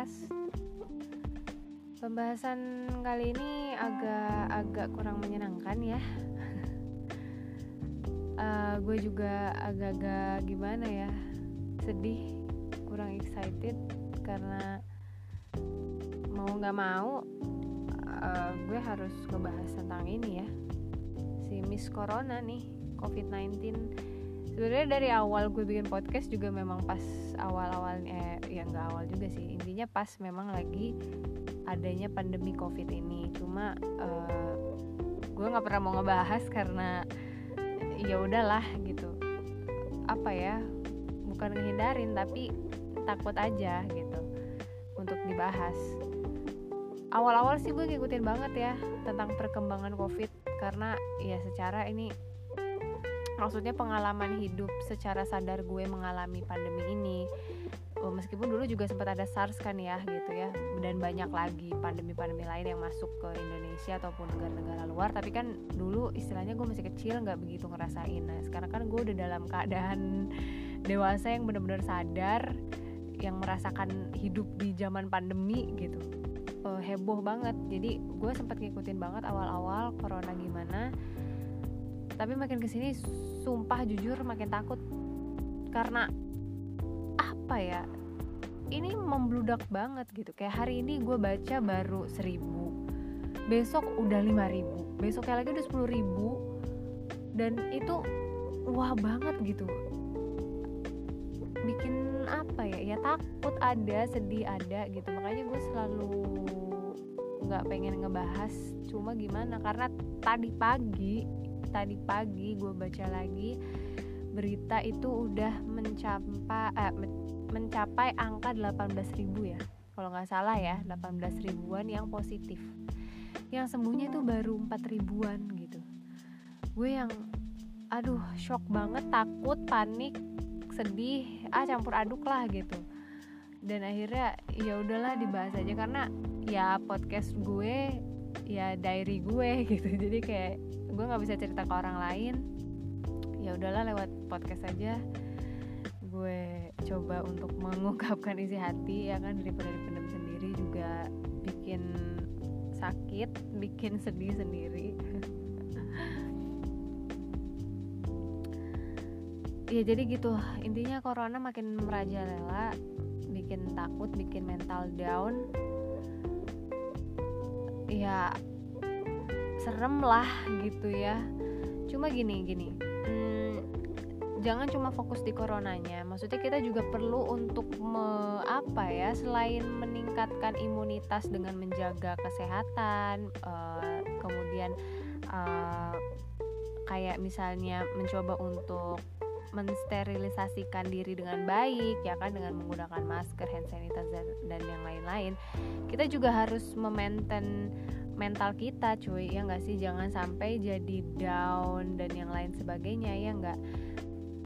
podcast. Pembahasan kali ini agak agak kurang menyenangkan ya. uh, gue juga agak-agak gimana ya, sedih, kurang excited karena mau nggak mau uh, gue harus ngebahas tentang ini ya, si Miss Corona nih, COVID-19 sebenarnya dari awal gue bikin podcast juga memang pas awal-awalnya eh, ya nggak awal juga sih. Intinya pas memang lagi adanya pandemi covid ini. Cuma uh, gue nggak pernah mau ngebahas karena ya udahlah gitu. Apa ya bukan ngehindarin tapi takut aja gitu untuk dibahas. Awal-awal sih gue ngikutin banget ya tentang perkembangan covid. Karena ya secara ini maksudnya pengalaman hidup secara sadar gue mengalami pandemi ini oh, meskipun dulu juga sempat ada SARS kan ya gitu ya. Dan banyak lagi pandemi-pandemi lain yang masuk ke Indonesia ataupun negara-negara luar. Tapi kan dulu istilahnya gue masih kecil nggak begitu ngerasain. Nah sekarang kan gue udah dalam keadaan dewasa yang benar-benar sadar yang merasakan hidup di zaman pandemi gitu. Uh, heboh banget. Jadi gue sempat ngikutin banget awal-awal corona gimana tapi makin ke sini sumpah jujur makin takut. Karena apa ya? Ini membludak banget gitu. Kayak hari ini gue baca baru seribu. Besok udah lima ribu. Besoknya lagi udah sepuluh ribu. Dan itu wah banget gitu. Bikin apa ya? Ya takut ada sedih ada gitu. Makanya gue selalu nggak pengen ngebahas. Cuma gimana? Karena tadi pagi tadi pagi gue baca lagi berita itu udah mencapai eh, mencapai angka 18 ribu ya. Kalau nggak salah ya 18 ribuan yang positif. Yang sembuhnya itu baru 4 ribuan gitu. Gue yang aduh shock banget takut panik sedih ah campur aduk lah gitu. Dan akhirnya ya udahlah dibahas aja. Karena ya podcast gue ya diary gue gitu. Jadi kayak gue nggak bisa cerita ke orang lain. Ya udahlah lewat podcast aja gue coba untuk mengungkapkan isi hati ya kan daripada dipendam sendiri juga bikin sakit bikin sedih sendiri. Ya jadi gitu intinya corona makin merajalela bikin takut bikin mental down ya serem lah gitu ya. Cuma gini gini. Hmm, jangan cuma fokus di coronanya. Maksudnya kita juga perlu untuk me, apa ya selain meningkatkan imunitas dengan menjaga kesehatan uh, kemudian uh, kayak misalnya mencoba untuk mensterilisasikan diri dengan baik ya kan dengan menggunakan masker, hand sanitizer dan yang lain-lain. Kita juga harus memaintain mental kita cuy ya nggak sih? Jangan sampai jadi down dan yang lain sebagainya ya nggak?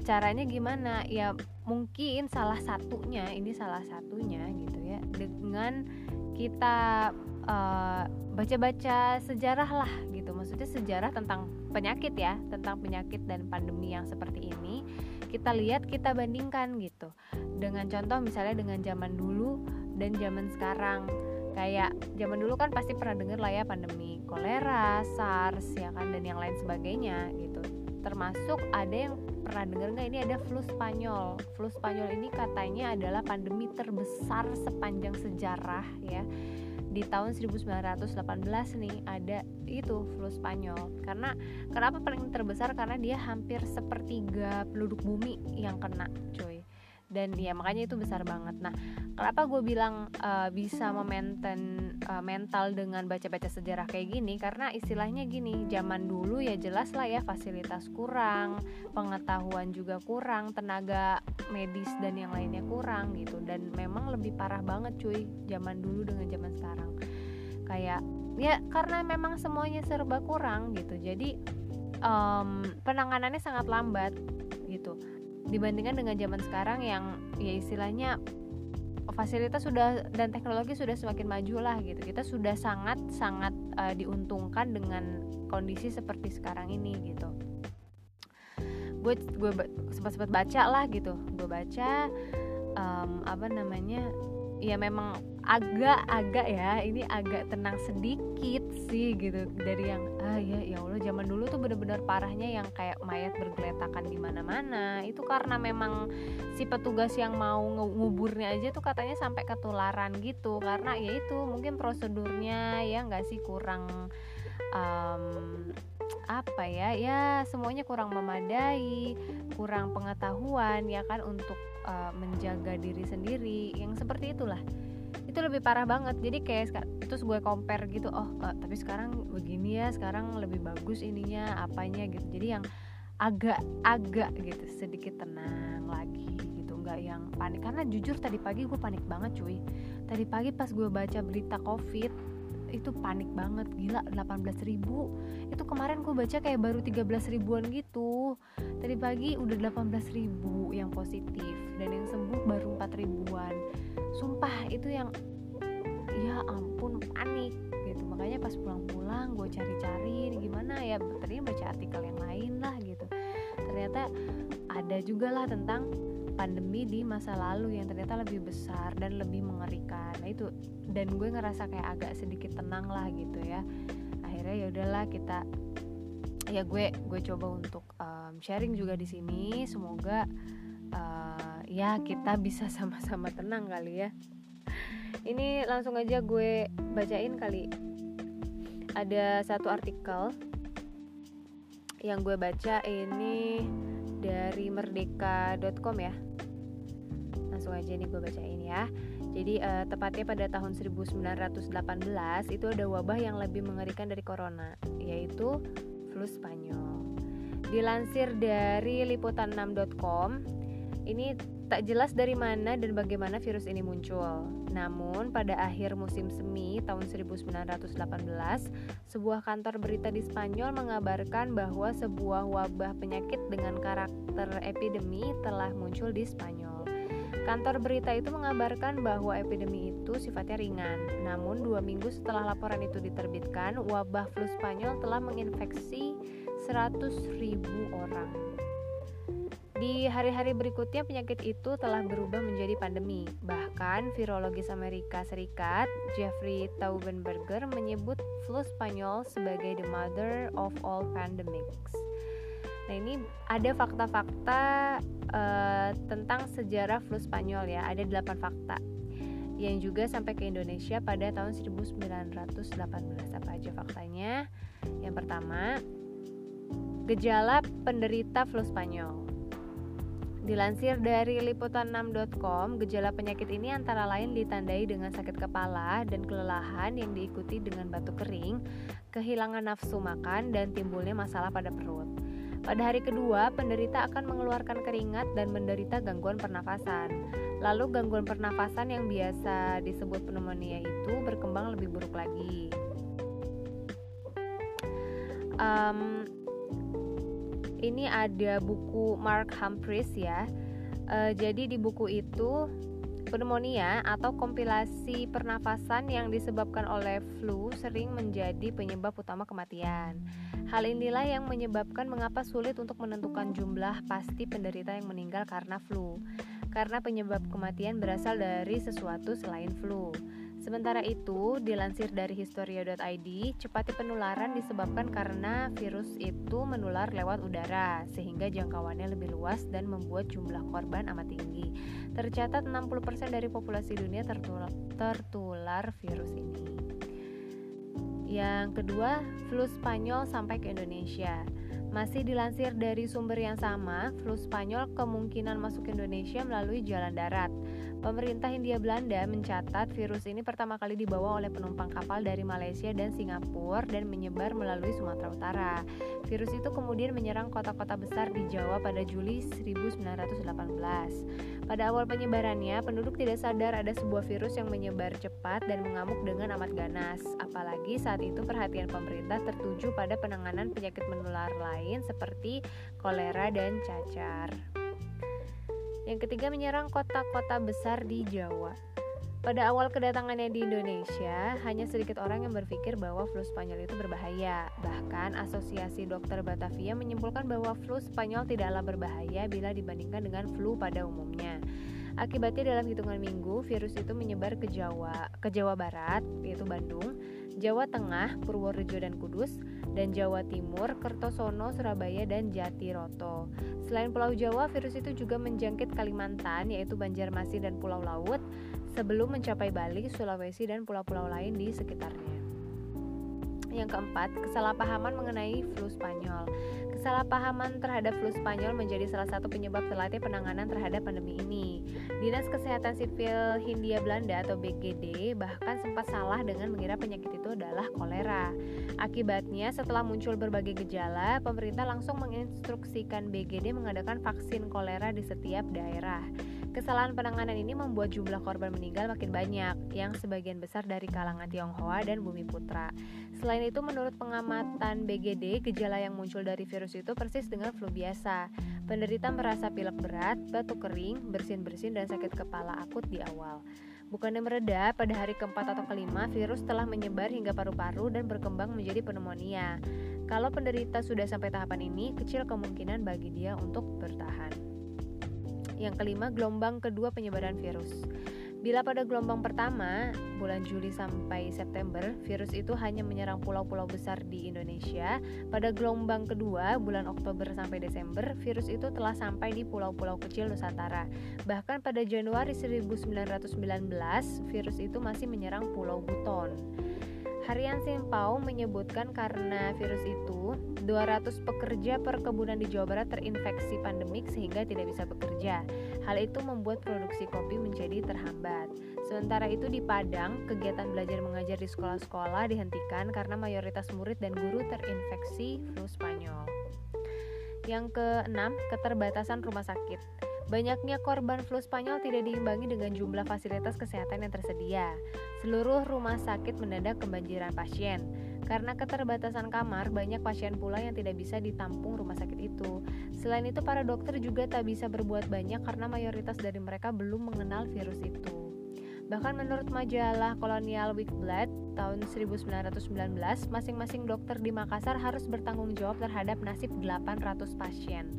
Caranya gimana? Ya mungkin salah satunya ini salah satunya gitu ya dengan kita baca eh, baca-baca sejarah lah gitu. Maksudnya sejarah tentang penyakit ya tentang penyakit dan pandemi yang seperti ini kita lihat kita bandingkan gitu dengan contoh misalnya dengan zaman dulu dan zaman sekarang kayak zaman dulu kan pasti pernah dengar lah ya pandemi kolera, SARS ya kan dan yang lain sebagainya gitu. Termasuk ada yang pernah dengar nggak ini ada flu Spanyol. Flu Spanyol ini katanya adalah pandemi terbesar sepanjang sejarah ya. Di tahun 1918 nih ada itu flu Spanyol. Karena kenapa paling terbesar karena dia hampir sepertiga penduduk bumi yang kena, cuy dan ya makanya itu besar banget. Nah kenapa gue bilang uh, bisa memaintain uh, mental dengan baca-baca sejarah kayak gini? Karena istilahnya gini zaman dulu ya jelas lah ya fasilitas kurang pengetahuan juga kurang tenaga medis dan yang lainnya kurang gitu. Dan memang lebih parah banget cuy zaman dulu dengan zaman sekarang. Kayak ya karena memang semuanya serba kurang gitu. Jadi um, penanganannya sangat lambat gitu dibandingkan dengan zaman sekarang yang ya istilahnya fasilitas sudah dan teknologi sudah semakin maju lah gitu. Kita sudah sangat sangat uh, diuntungkan dengan kondisi seperti sekarang ini gitu. Gue gue sempat sempat baca lah gitu. Gue baca um, apa namanya ya memang agak-agak ya ini agak tenang sedikit sih gitu. Dari yang ah ya ya Allah zaman dulu tuh bener-bener parahnya yang kayak mayat bergeletakan di mana-mana. Itu karena memang si petugas yang mau nguburnya aja tuh katanya sampai ketularan gitu. Karena ya itu mungkin prosedurnya ya nggak sih kurang um, apa ya ya semuanya kurang memadai kurang pengetahuan ya kan untuk uh, menjaga diri sendiri. Yang seperti itulah itu lebih parah banget. Jadi kayak terus gue compare gitu oh tapi sekarang begini ya sekarang lebih bagus ininya apanya gitu. Jadi yang agak-agak gitu sedikit tenang lagi gitu nggak yang panik. Karena jujur tadi pagi gue panik banget cuy. Tadi pagi pas gue baca berita covid itu panik banget gila 18 ribu. Itu kemarin gue baca kayak baru 13 ribuan gitu. Tadi pagi udah 18 ribu yang positif dan yang sembuh baru 4 ribuan. Sumpah itu yang ya ampun panik gitu. Makanya pas pulang-pulang gue cari-cari gimana ya ternyata baca artikel yang lain lah gitu. Ternyata ada juga lah tentang pandemi di masa lalu yang ternyata lebih besar dan lebih mengerikan. Nah itu dan gue ngerasa kayak agak sedikit tenang lah gitu ya. Akhirnya ya udahlah kita ya gue gue coba untuk um, sharing juga di sini. Semoga uh, ya kita bisa sama-sama tenang kali ya. Ini langsung aja gue bacain kali. Ada satu artikel yang gue baca ini dari merdeka.com ya. Langsung aja nih gue bacain ya. Jadi uh, tepatnya pada tahun 1918 itu ada wabah yang lebih mengerikan dari corona yaitu flu Spanyol. Dilansir dari liputan6.com ini tak jelas dari mana dan bagaimana virus ini muncul. Namun, pada akhir musim semi tahun 1918, sebuah kantor berita di Spanyol mengabarkan bahwa sebuah wabah penyakit dengan karakter epidemi telah muncul di Spanyol. Kantor berita itu mengabarkan bahwa epidemi itu sifatnya ringan. Namun, dua minggu setelah laporan itu diterbitkan, wabah flu Spanyol telah menginfeksi 100.000 orang. Di hari-hari berikutnya penyakit itu telah berubah menjadi pandemi. Bahkan virologis Amerika Serikat Jeffrey Taubenberger menyebut flu Spanyol sebagai the mother of all pandemics. Nah ini ada fakta-fakta uh, tentang sejarah flu Spanyol ya. Ada 8 fakta yang juga sampai ke Indonesia pada tahun 1918. Apa aja faktanya? Yang pertama, gejala penderita flu Spanyol. Dilansir dari liputan6.com, gejala penyakit ini antara lain ditandai dengan sakit kepala dan kelelahan yang diikuti dengan batuk kering, kehilangan nafsu makan, dan timbulnya masalah pada perut. Pada hari kedua, penderita akan mengeluarkan keringat dan menderita gangguan pernafasan. Lalu gangguan pernafasan yang biasa disebut pneumonia itu berkembang lebih buruk lagi. Um, ini ada buku Mark Humphreys ya. Uh, jadi di buku itu pneumonia atau kompilasi pernafasan yang disebabkan oleh flu sering menjadi penyebab utama kematian. Hal inilah yang menyebabkan mengapa sulit untuk menentukan jumlah pasti penderita yang meninggal karena flu. Karena penyebab kematian berasal dari sesuatu selain flu. Sementara itu, dilansir dari historia.id, cepatnya penularan disebabkan karena virus itu menular lewat udara, sehingga jangkauannya lebih luas dan membuat jumlah korban amat tinggi. Tercatat 60% dari populasi dunia tertular, tertular virus ini. Yang kedua, flu Spanyol sampai ke Indonesia. Masih dilansir dari sumber yang sama, flu Spanyol kemungkinan masuk ke Indonesia melalui jalan darat. Pemerintah Hindia Belanda mencatat virus ini pertama kali dibawa oleh penumpang kapal dari Malaysia dan Singapura dan menyebar melalui Sumatera Utara. Virus itu kemudian menyerang kota-kota besar di Jawa pada Juli 1918. Pada awal penyebarannya, penduduk tidak sadar ada sebuah virus yang menyebar cepat dan mengamuk dengan amat ganas. Apalagi saat itu perhatian pemerintah tertuju pada penanganan penyakit menular lain seperti kolera dan cacar. Yang ketiga menyerang kota-kota besar di Jawa. Pada awal kedatangannya di Indonesia, hanya sedikit orang yang berpikir bahwa flu Spanyol itu berbahaya. Bahkan Asosiasi Dokter Batavia menyimpulkan bahwa flu Spanyol tidaklah berbahaya bila dibandingkan dengan flu pada umumnya. Akibatnya dalam hitungan minggu, virus itu menyebar ke Jawa, ke Jawa Barat, yaitu Bandung, Jawa Tengah, Purworejo dan Kudus, dan Jawa Timur, Kertosono, Surabaya, dan Jatiroto. Selain Pulau Jawa, virus itu juga menjangkit Kalimantan, yaitu Banjarmasin dan Pulau Laut, sebelum mencapai Bali, Sulawesi, dan pulau-pulau lain di sekitarnya. Yang keempat, kesalahpahaman mengenai flu Spanyol. Kesalahpahaman terhadap flu Spanyol menjadi salah satu penyebab telatnya penanganan terhadap pandemi ini. Dinas Kesehatan Sipil Hindia Belanda atau BGD bahkan sempat salah dengan mengira penyakit itu adalah kolera. Akibatnya, setelah muncul berbagai gejala, pemerintah langsung menginstruksikan BGD mengadakan vaksin kolera di setiap daerah. Kesalahan penanganan ini membuat jumlah korban meninggal makin banyak, yang sebagian besar dari kalangan Tionghoa dan Bumi Putra. Selain itu, menurut pengamatan BGD, gejala yang muncul dari virus itu persis dengan flu biasa. Penderita merasa pilek berat, batuk kering, bersin-bersin, dan sakit kepala akut di awal. Bukannya mereda, pada hari keempat atau kelima, virus telah menyebar hingga paru-paru dan berkembang menjadi pneumonia. Kalau penderita sudah sampai tahapan ini, kecil kemungkinan bagi dia untuk bertahan. Yang kelima, gelombang kedua penyebaran virus. Bila pada gelombang pertama, bulan Juli sampai September, virus itu hanya menyerang pulau-pulau besar di Indonesia. Pada gelombang kedua, bulan Oktober sampai Desember, virus itu telah sampai di pulau-pulau kecil Nusantara. Bahkan pada Januari 1919, virus itu masih menyerang Pulau Buton. Harian Simpau menyebutkan karena virus itu 200 pekerja perkebunan di Jawa Barat terinfeksi pandemik sehingga tidak bisa bekerja. Hal itu membuat produksi kopi menjadi terhambat. Sementara itu di Padang, kegiatan belajar mengajar di sekolah-sekolah dihentikan karena mayoritas murid dan guru terinfeksi flu Spanyol. Yang keenam, keterbatasan rumah sakit. Banyaknya korban flu Spanyol tidak diimbangi dengan jumlah fasilitas kesehatan yang tersedia. Seluruh rumah sakit mendadak kebanjiran pasien. Karena keterbatasan kamar, banyak pasien pula yang tidak bisa ditampung rumah sakit itu. Selain itu, para dokter juga tak bisa berbuat banyak karena mayoritas dari mereka belum mengenal virus itu. Bahkan menurut majalah Colonial Weekblad tahun 1919, masing-masing dokter di Makassar harus bertanggung jawab terhadap nasib 800 pasien.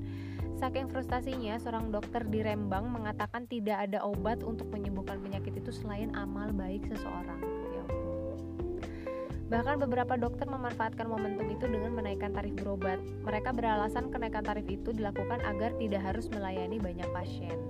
Saking frustasinya, seorang dokter di Rembang mengatakan tidak ada obat untuk menyembuhkan penyakit itu selain amal baik seseorang. Ya Bahkan beberapa dokter memanfaatkan momentum itu dengan menaikkan tarif berobat. Mereka beralasan kenaikan tarif itu dilakukan agar tidak harus melayani banyak pasien.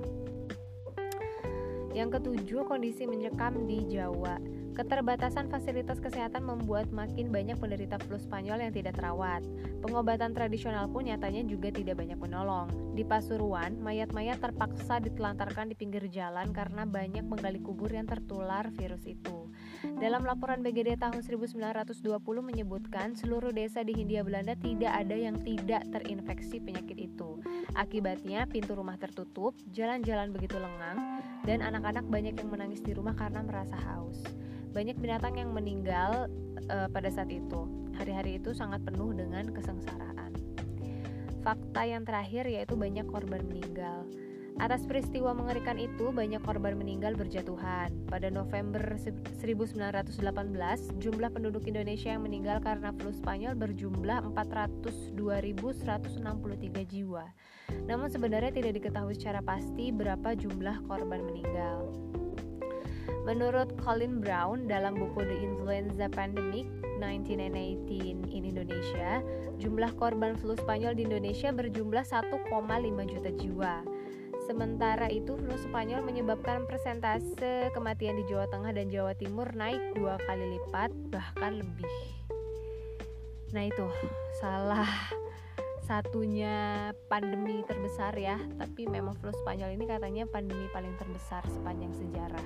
Yang ketujuh, kondisi mencekam di Jawa. Keterbatasan fasilitas kesehatan membuat makin banyak penderita flu Spanyol yang tidak terawat. Pengobatan tradisional pun nyatanya juga tidak banyak menolong. Di Pasuruan, mayat-mayat terpaksa ditelantarkan di pinggir jalan karena banyak menggali kubur yang tertular virus itu. Dalam laporan BGD tahun 1920 menyebutkan seluruh desa di Hindia Belanda tidak ada yang tidak terinfeksi penyakit itu. Akibatnya pintu rumah tertutup, jalan-jalan begitu lengang, dan anak-anak banyak yang menangis di rumah karena merasa haus. Banyak binatang yang meninggal uh, pada saat itu. Hari-hari itu sangat penuh dengan kesengsaraan. Fakta yang terakhir yaitu banyak korban meninggal. Atas peristiwa mengerikan itu, banyak korban meninggal berjatuhan. Pada November 1918, jumlah penduduk Indonesia yang meninggal karena flu Spanyol berjumlah 402.163 jiwa. Namun sebenarnya tidak diketahui secara pasti berapa jumlah korban meninggal. Menurut Colin Brown dalam buku The Influenza Pandemic 1918 in Indonesia, jumlah korban flu Spanyol di Indonesia berjumlah 1,5 juta jiwa. Sementara itu, flu Spanyol menyebabkan persentase kematian di Jawa Tengah dan Jawa Timur naik dua kali lipat, bahkan lebih. Nah itu salah satunya pandemi terbesar ya, tapi memang flu Spanyol ini katanya pandemi paling terbesar sepanjang sejarah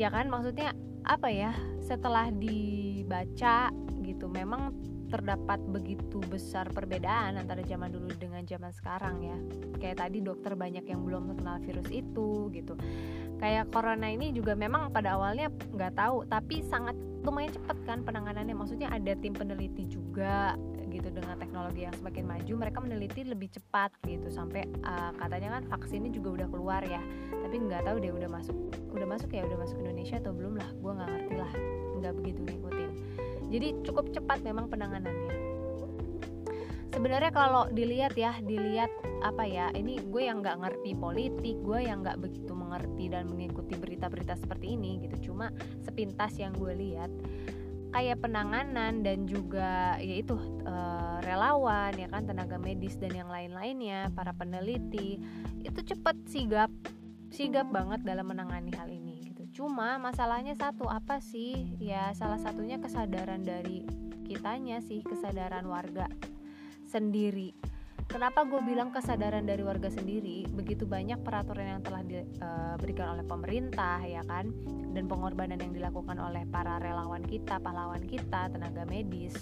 ya kan? Maksudnya apa ya? Setelah dibaca gitu memang terdapat begitu besar perbedaan antara zaman dulu dengan zaman sekarang ya. Kayak tadi dokter banyak yang belum kenal virus itu gitu. Kayak corona ini juga memang pada awalnya nggak tahu tapi sangat lumayan cepat kan penanganannya. Maksudnya ada tim peneliti juga gitu dengan teknologi yang semakin maju mereka meneliti lebih cepat gitu. Sampai uh, katanya kan vaksinnya juga udah keluar ya. Tapi nggak tahu dia udah masuk udah masuk ya udah masuk Indonesia atau belum lah. Gue nggak ngerti lah nggak begitu ngikutin. Jadi cukup cepat memang penanganannya. Sebenarnya kalau dilihat ya dilihat apa ya ini gue yang nggak ngerti politik gue yang nggak begitu mengerti dan mengikuti berita-berita seperti ini gitu. Cuma sepintas yang gue lihat kayak penanganan dan juga yaitu e, relawan ya kan tenaga medis dan yang lain-lainnya para peneliti itu cepet sigap sigap banget dalam menangani hal ini gitu. Cuma masalahnya satu apa sih? Ya salah satunya kesadaran dari kitanya sih kesadaran warga sendiri Kenapa gue bilang kesadaran dari warga sendiri begitu banyak peraturan yang telah diberikan eh, oleh pemerintah ya kan dan pengorbanan yang dilakukan oleh para relawan kita, pahlawan kita, tenaga medis.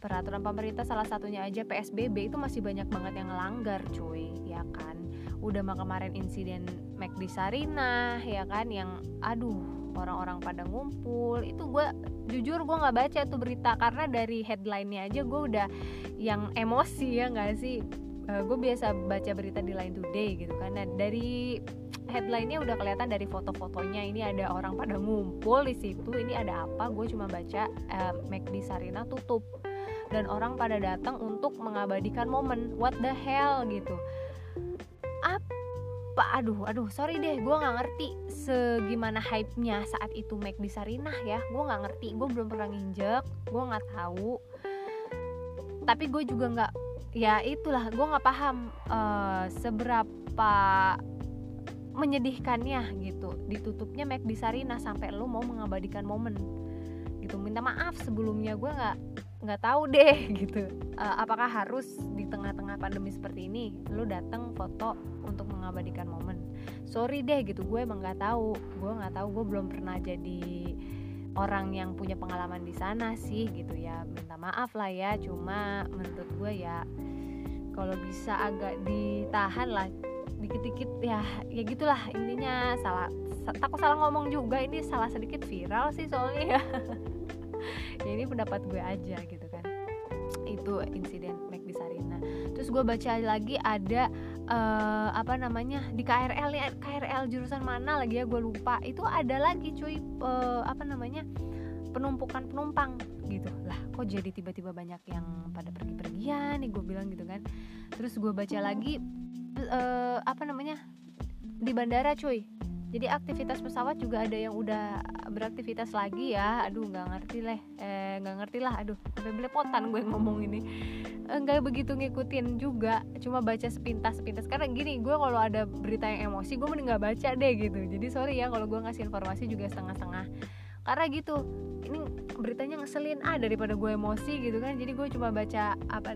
Peraturan pemerintah salah satunya aja PSBB itu masih banyak banget yang ngelanggar cuy ya kan. Udah mah kemarin insiden McD Sarina ya kan yang aduh orang-orang pada ngumpul itu gue jujur gue nggak baca tuh berita karena dari headline-nya aja gue udah yang emosi ya nggak sih? Uh, eh, gue biasa baca berita di Line Today gitu kan. Nah, dari headline-nya udah kelihatan dari foto-fotonya ini ada orang pada ngumpul di situ ini ada apa? Gue cuma baca uh, McD Sarina tutup. Dan orang pada datang untuk mengabadikan momen. What the hell gitu. Apa apa aduh aduh sorry deh gue nggak ngerti segimana hype nya saat itu Mac di Sarinah ya. Gue nggak ngerti gue belum pernah nginjek gue nggak tahu. Tapi gue juga nggak ya itulah gue nggak paham uh, seberapa menyedihkannya gitu ditutupnya Mac di Sarinah sampai lo mau mengabadikan momen. Gitu minta maaf sebelumnya gue nggak nggak tahu deh gitu. Uh, apakah harus di tengah-tengah pandemi seperti ini lu datang foto untuk mengabadikan momen? Sorry deh gitu. Gue emang nggak tahu. Gue nggak tahu. Gue belum pernah jadi orang yang punya pengalaman di sana sih gitu ya. Minta maaf lah ya. Cuma menurut gue ya kalau bisa agak ditahan lah. Dikit-dikit ya ya gitulah intinya. Salah takut salah ngomong juga. Ini salah sedikit viral sih soalnya ya ya ini pendapat gue aja gitu kan. Itu insiden Mac di Sarina. Terus gue baca lagi ada uh, apa namanya di KRL nih KRL jurusan mana lagi ya gue lupa. Itu ada lagi cuy uh, apa namanya penumpukan penumpang gitu. Lah kok jadi tiba-tiba banyak yang pada pergi-pergian nih gue bilang gitu kan. Terus gue baca lagi uh, apa namanya di bandara cuy jadi aktivitas pesawat juga ada yang udah beraktivitas lagi ya. Aduh nggak ngerti leh. Eh nggak ngerti lah. Aduh sampai belepotan gue ngomong ini. Eh, nggak begitu ngikutin juga. Cuma baca sepintas sepintas karena gini gue kalau ada berita yang emosi gue mending nggak baca deh gitu. Jadi sorry ya kalau gue ngasih informasi juga setengah-setengah. Karena gitu ini beritanya ngeselin. Ah daripada gue emosi gitu kan. Jadi gue cuma baca apa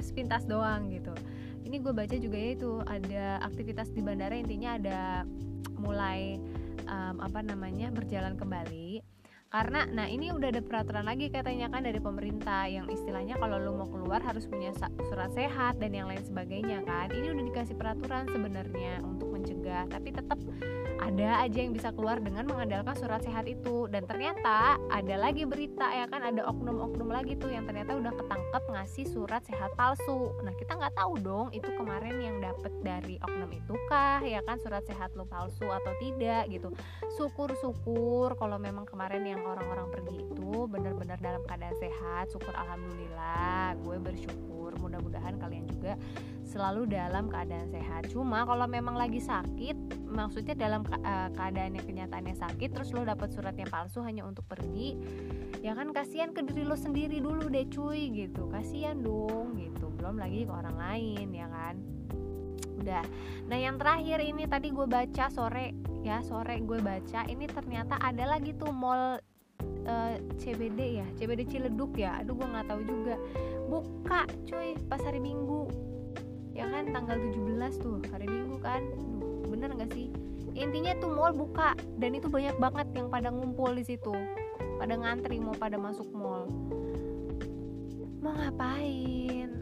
sepintas doang gitu. Ini gue baca juga ya itu. Ada aktivitas di bandara intinya ada mulai um, apa namanya berjalan kembali. Karena nah ini udah ada peraturan lagi katanya kan dari pemerintah yang istilahnya kalau lo mau keluar harus punya surat sehat dan yang lain sebagainya kan. Ini udah dikasih peraturan sebenarnya untuk mencegah tapi tetap ada aja yang bisa keluar dengan mengandalkan surat sehat itu. Dan ternyata ada lagi berita ya kan? Ada oknum-oknum lagi tuh yang ternyata udah ketangkep ngasih surat sehat palsu. Nah kita nggak tahu dong itu kemarin yang dapet dari oknum itu kah ya kan? Surat sehat lo palsu atau tidak gitu. Syukur-syukur kalau memang kemarin yang orang-orang pergi itu benar-benar dalam keadaan sehat. Syukur alhamdulillah gue bersyukur mudah-mudahan kalian juga selalu dalam keadaan sehat. Cuma kalau memang lagi sakit maksudnya dalam uh, keadaan yang kenyataannya sakit terus lo dapat surat yang palsu hanya untuk pergi ya kan kasihan ke diri lo sendiri dulu deh cuy gitu. Kasihan dong gitu. Belum lagi ke orang lain ya kan? Udah. Nah yang terakhir ini tadi gue baca sore ya sore gue baca ini ternyata ada lagi tuh mall uh, eh, CBD ya CBD Ciledug ya. Aduh gue nggak tahu juga. Buka cuy pas hari Minggu. Ya kan tanggal 17 tuh hari Minggu kan. Bener nggak sih? Intinya tuh mall buka dan itu banyak banget yang pada ngumpul di situ. Pada ngantri mau pada masuk mall. Mau ngapain?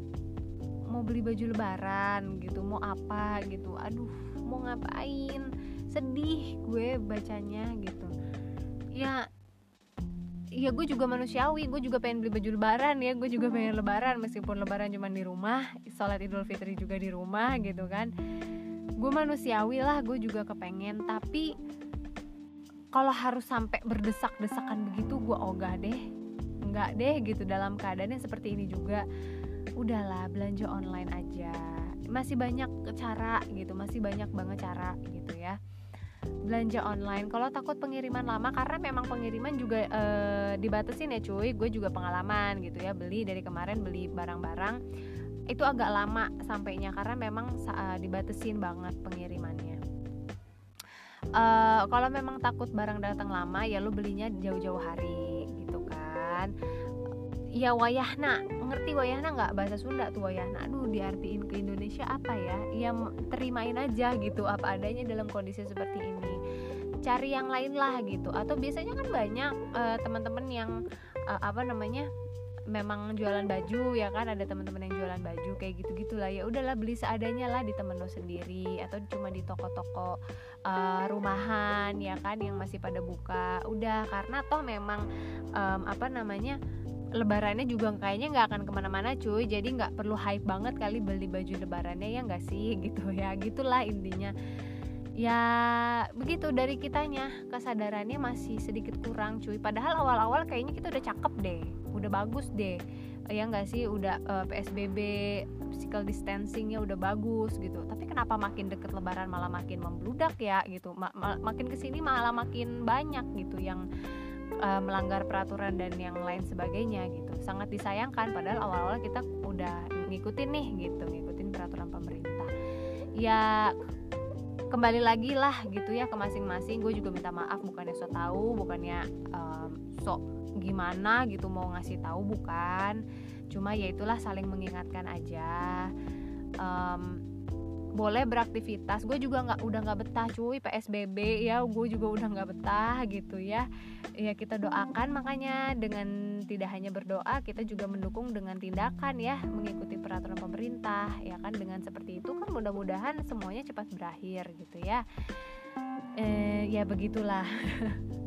Mau beli baju lebaran gitu mau apa gitu. Aduh mau ngapain? Sedih gue bacanya gitu. Ya ya gue juga manusiawi. Gue juga pengen beli baju lebaran ya. Gue juga pengen lebaran. Meskipun lebaran cuma di rumah sholat idul fitri juga di rumah gitu kan. Gue manusiawi lah gue juga kepengen. Tapi kalau harus sampai berdesak-desakan begitu gue ogah deh. Nggak deh gitu dalam keadaannya seperti ini juga. Udahlah belanja online aja. Masih banyak cara gitu masih banyak banget cara gitu ya belanja online. Kalau takut pengiriman lama karena memang pengiriman juga e, dibatasin ya cuy. Gue juga pengalaman gitu ya beli dari kemarin beli barang-barang. Itu agak lama sampainya karena memang uh, dibatasin banget pengirimannya. Uh, kalau memang takut barang datang lama ya lu belinya jauh-jauh hari gitu kan ya wayahna. Ngerti wayahna nggak? Bahasa Sunda tuh wayahna. Aduh diartiin ke Indonesia apa ya? Ya terimain aja gitu apa adanya dalam kondisi seperti ini. Cari yang lain lah gitu. Atau biasanya kan banyak uh, teman-teman yang uh, apa namanya memang jualan baju ya kan? Ada teman-teman yang jualan baju kayak gitu gitulah ya udahlah beli seadanya lah di temen lo sendiri. Atau cuma di toko-toko uh, rumahan ya kan? Yang masih pada buka. Udah karena toh memang um, apa namanya lebarannya juga kayaknya nggak akan ke mana-mana cuy. Jadi nggak perlu hype banget kali beli baju lebarannya ya nggak sih? Gitu ya gitulah intinya. Ya begitu dari kitanya. Kesadarannya masih sedikit kurang cuy. Padahal awal-awal kayaknya kita udah cakep deh. Udah bagus deh. Ya nggak sih? Udah uh, eh, psbb physical distancingnya udah bagus gitu. Tapi kenapa makin deket lebaran malah makin membludak ya gitu? Ma ma makin ke sini malah makin banyak gitu yang uh, melanggar peraturan dan yang lain sebagainya gitu. Sangat disayangkan padahal awal-awal kita udah ngikutin nih gitu ngikutin peraturan pemerintah. Ya kembali lagi lah gitu ya ke masing-masing. Gue juga minta maaf bukannya so tahu bukannya um, so gimana gitu mau ngasih tahu bukan. Cuma ya itulah saling mengingatkan aja. Um, boleh beraktivitas. Gue juga nggak udah nggak betah cuy psbb ya. Gue juga udah nggak betah gitu ya. Ya kita doakan. Makanya dengan tidak hanya berdoa kita juga mendukung dengan tindakan ya. Mengikuti peraturan pemerintah ya kan. Dengan seperti itu kan mudah-mudahan semuanya cepat berakhir gitu ya. Eh, ya begitulah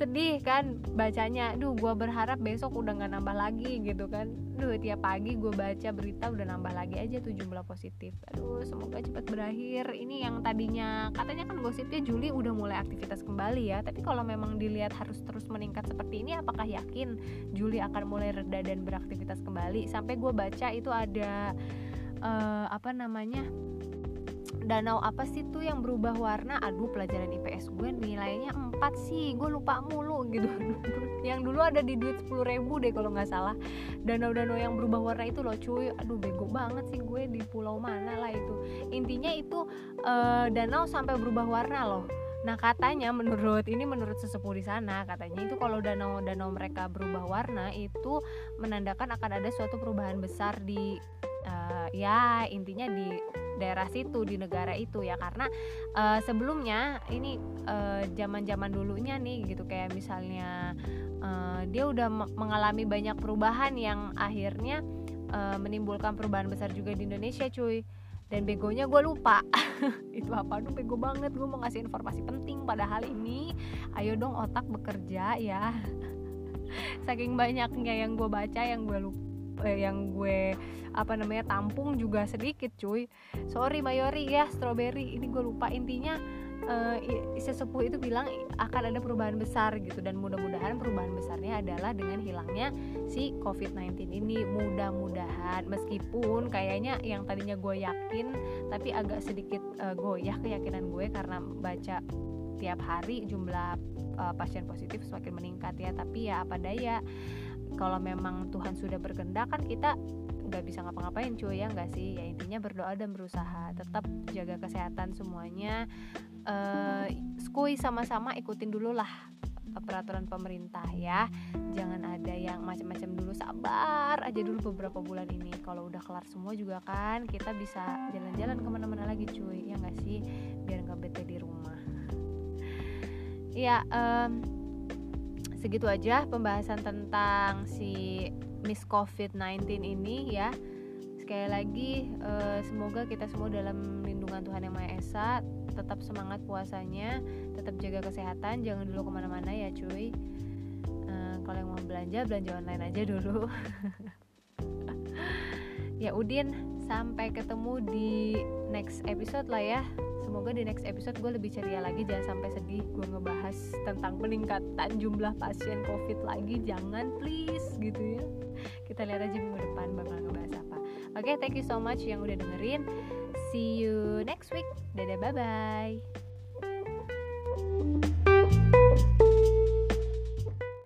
sedih kan bacanya duh gue berharap besok udah nggak nambah lagi gitu kan. Duh tiap pagi gue baca berita udah nambah lagi aja tuh jumlah positif. Aduh semoga cepat berakhir. Ini yang tadinya katanya kan gosipnya Juli udah mulai aktivitas kembali ya tapi kalau memang dilihat harus terus meningkat seperti ini apakah yakin Juli akan mulai reda dan beraktivitas kembali? Sampai gue baca itu ada uh, apa namanya danau apa sih tuh yang berubah warna? Aduh pelajaran IPS gue nilainya 4 sih. Gue lupa mulu gitu. Yang dulu ada di duit 10 ribu deh kalau nggak salah. Danau-danau yang berubah warna itu loh cuy. Aduh bego banget sih gue di pulau mana lah itu. Intinya itu uh, danau sampai berubah warna loh. Nah katanya menurut ini menurut sesepuh di sana katanya itu kalau danau-danau mereka berubah warna itu menandakan akan ada suatu perubahan besar di uh, ya intinya di daerah situ di negara itu ya. Karena uh, sebelumnya ini zaman-zaman uh, dulunya nih gitu kayak misalnya uh, dia udah mengalami banyak perubahan yang akhirnya uh, menimbulkan perubahan besar juga di Indonesia cuy. Dan begonya gue lupa. Itu apa? Tuh bego banget. Gue mau ngasih informasi penting. Pada hal ini ayo dong otak bekerja ya. Saking banyaknya yang gue baca yang gue lupa eh, yang gue apa namanya tampung juga sedikit cuy. Sorry mayori ya strawberry. Ini gue lupa. Intinya uh, sesepuh itu bilang akan ada perubahan besar gitu. Dan mudah-mudahan perubahan besarnya adalah dengan hilangnya si COVID-19 ini. Mudah-mudahan. Meskipun kayaknya yang tadinya gue yakin tapi agak sedikit uh, goyah keyakinan gue karena baca tiap hari jumlah uh, pasien positif semakin meningkat ya. Tapi ya apa daya kalau memang Tuhan sudah berkehendak kan kita nggak bisa ngapa-ngapain cuy ya nggak sih? Ya intinya berdoa dan berusaha. Tetap jaga kesehatan semuanya. Uh, skui sama-sama ikutin dulu lah peraturan pemerintah ya. Jangan ada yang macam-macam dulu. Sabar aja dulu beberapa bulan ini. Kalau udah kelar semua juga kan kita bisa jalan-jalan ke mana-mana lagi cuy. Ya nggak sih? Biar nggak bete di rumah. Ya um, segitu aja pembahasan tentang si Miss COVID-19 ini ya. Sekali lagi uh, semoga kita semua dalam lindungan Tuhan yang Maha Esa tetap semangat puasanya tetap jaga kesehatan jangan dulu ke mana-mana ya cuy. Uh, kalau yang mau belanja belanja online aja dulu. Ya Udin sampai ketemu di next episode lah ya semoga di next episode gue lebih ceria lagi. Jangan sampai sedih gue ngebahas tentang peningkatan jumlah pasien covid lagi. Jangan please gitu ya. Kita lihat aja minggu depan bakal ngebahas apa. Oke okay, thank you so much yang udah dengerin. See you next week. Dadah bye bye